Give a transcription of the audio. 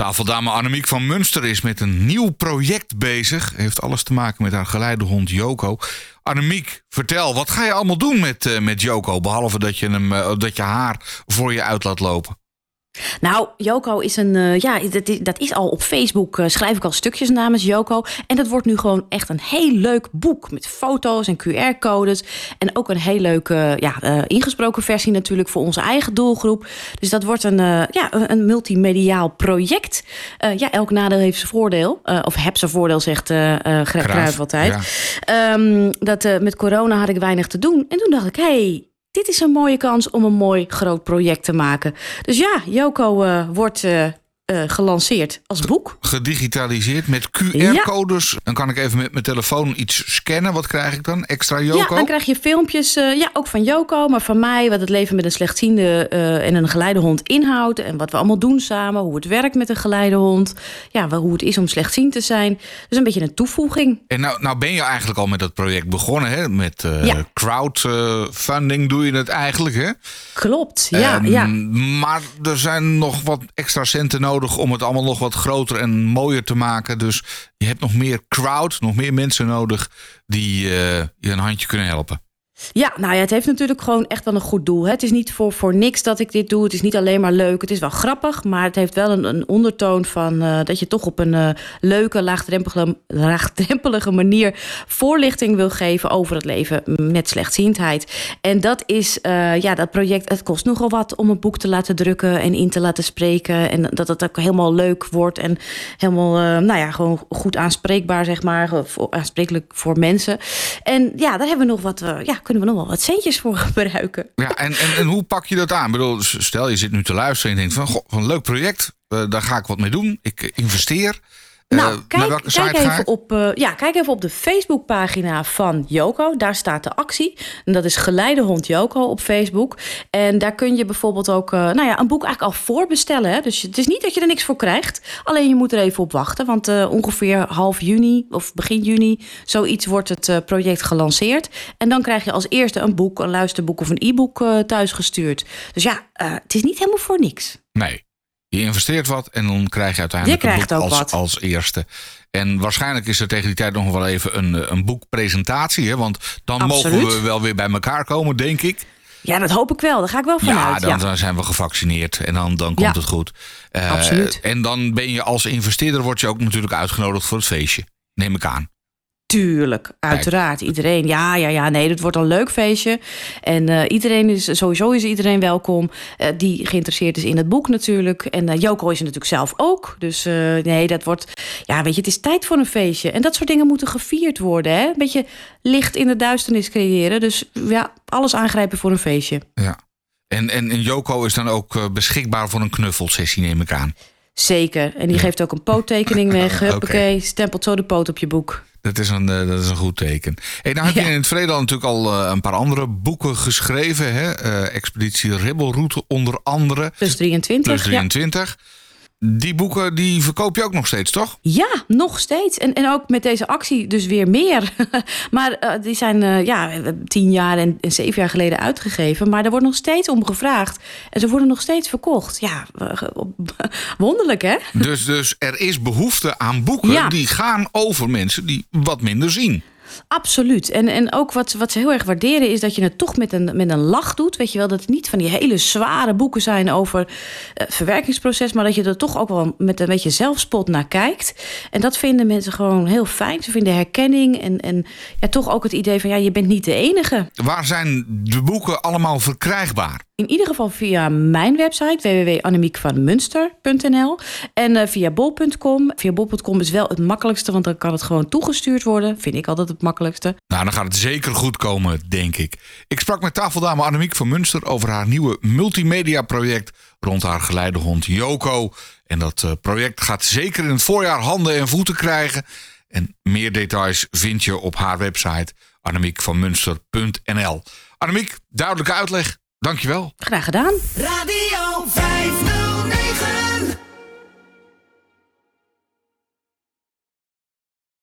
Tafeldame Annemiek van Munster is met een nieuw project bezig. Heeft alles te maken met haar geleidehond Joko. Annemiek, vertel, wat ga je allemaal doen met, uh, met Joko? Behalve dat je, hem, uh, dat je haar voor je uit laat lopen. Nou, Joko is een. Uh, ja, dat is, dat is al op Facebook. Uh, schrijf ik al stukjes namens Joko. En dat wordt nu gewoon echt een heel leuk boek. Met foto's en QR-codes. En ook een heel leuke ja, uh, ingesproken versie natuurlijk voor onze eigen doelgroep. Dus dat wordt een, ja, een multimediaal project. ja, elk nadeel heeft zijn voordeel. of heb zijn voordeel, zegt Kruijf altijd. Ja. Um, dat, met corona had ik weinig te doen. En toen dacht ik, hey, dit is een mooie kans om een mooi groot project te maken. Dus ja, Joko uh, wordt uh, uh, gelanceerd als boek. Gedigitaliseerd met QR-codes. Ja. Dan kan ik even met mijn telefoon iets scannen. Wat krijg ik dan? Extra Joko? Ja, dan krijg je filmpjes, uh, ja, ook van Joko, maar van mij. Wat het leven met een slechtziende uh, en een geleidehond inhoudt. En wat we allemaal doen samen. Hoe het werkt met een geleidehond. Ja, hoe het is om slechtziend te zijn. Dus een beetje een toevoeging. En nou, nou ben je eigenlijk al met dat project begonnen. Hè? Met ja. crowdfunding doe je het eigenlijk, hè? Klopt, ja, um, ja. Maar er zijn nog wat extra centen nodig om het allemaal nog wat groter en mooier te maken. Dus je hebt nog meer crowd, nog meer mensen nodig die uh, je een handje kunnen helpen. Ja, nou ja, het heeft natuurlijk gewoon echt wel een goed doel. Het is niet voor, voor niks dat ik dit doe. Het is niet alleen maar leuk. Het is wel grappig, maar het heeft wel een, een ondertoon van uh, dat je toch op een uh, leuke, laagdrempelige, laagdrempelige manier voorlichting wil geven over het leven met slechtziendheid. En dat is, uh, ja, dat project, het kost nogal wat om een boek te laten drukken en in te laten spreken. En dat het ook helemaal leuk wordt en helemaal, nou ja, gewoon goed aanspreekbaar, zeg maar, aansprekelijk voor mensen. En ja, daar hebben we nog wat, ja, kunnen we nog wel wat centjes voor gebruiken. Ja, en, en, hoe pak je dat aan? Ik bedoel, stel je zit nu te luisteren en je denkt van, goh, een leuk project, uh, daar ga ik wat mee doen. Ik investeer. Nou, uh, kijk, kijk, even op, uh, ja, kijk even op de Facebookpagina van Joko. Daar staat de actie. En dat is Geleidehond Joko op Facebook. En daar kun je bijvoorbeeld ook uh, nou ja, een boek eigenlijk al voorbestellen. Hè? Dus het is niet dat je er niks voor krijgt. Alleen je moet er even op wachten. Want ongeveer half juni of begin juni... zoiets wordt het project gelanceerd. En dan krijg je als eerste een boek, een luisterboek of een e-book thuisgestuurd. Dus ja, het is niet helemaal voor niks. Nee. Je investeert wat en dan krijg je uiteindelijk je een boek als, wat. als eerste. En waarschijnlijk is er tegen die tijd nog wel even een, een boekpresentatie. Hè? Want dan Absoluut. mogen we wel weer bij elkaar komen, denk ik. Ja, dat hoop ik wel. Daar ga ik wel vanuit. Ja, dan, dan zijn we gevaccineerd en dan, dan komt Ja. het goed. Uh, Absoluut. En dan ben je als investeerder word je ook natuurlijk uitgenodigd voor het feestje. Neem ik aan. Tuurlijk, uiteraard. Iedereen. Ja, ja, ja. Nee, het wordt een leuk feestje. En uh, iedereen is sowieso is iedereen welkom. Uh, die geïnteresseerd is in het boek natuurlijk. En uh, Joko is er natuurlijk zelf ook. Dus nee, dat wordt. Ja, weet je, het is tijd voor een feestje. En dat soort dingen moeten gevierd worden. Hè? Een beetje licht in de duisternis creëren. Dus ja, alles aangrijpen voor een feestje. Ja. En, en, en Joko is dan ook beschikbaar voor een knuffelsessie, neem ik aan. Zeker. En die geeft ook een poottekening weg. Oké. Huppakee, stempelt zo de poot op je boek. Dat is een, eh, dat is een goed teken. Hey, nou heb je in het verleden al natuurlijk al eh, een paar andere boeken geschreven. Hè? Eh, Expeditie Ribbelroute onder andere. Plus 23. Plus ja. 23. Die boeken die verkoop je ook nog steeds, toch? Ja, nog steeds. En, en ook met deze actie dus weer meer. maar uh, die zijn uh, ja, tien jaar en, en, zeven jaar geleden uitgegeven. Maar er wordt nog steeds om gevraagd. En ze worden nog steeds verkocht. Ja, wonderlijk hè? Dus, dus er is behoefte aan boeken Ja. die gaan over mensen die wat minder zien. Absoluut. En, en ook wat, wat ze heel erg waarderen is dat je het toch met een, met een lach doet. Weet je wel, dat het niet van die hele zware boeken zijn over het verwerkingsproces. Maar dat je er toch ook wel met een beetje zelfspot naar kijkt. En dat vinden mensen gewoon heel fijn. Ze vinden herkenning en, en ja, toch ook het idee van ja, je bent niet de enige. Waar zijn de boeken allemaal verkrijgbaar? In ieder geval via mijn website www.annemiekvanmunster.nl en uh, via bol.com. Via bol.com is wel het makkelijkste, want dan kan het gewoon toegestuurd worden. Vind ik altijd het makkelijkste. Nou, dan gaat het zeker goed komen, denk ik. Ik sprak met tafeldame Annemiek van Munster over haar nieuwe multimedia project rond haar geleidehond Joko. En dat uh, project gaat zeker in het voorjaar handen en voeten krijgen. En meer details vind je op haar website annemiekvanmunster.nl. Annemiek, duidelijke uitleg. Dankjewel. Graag gedaan. Radio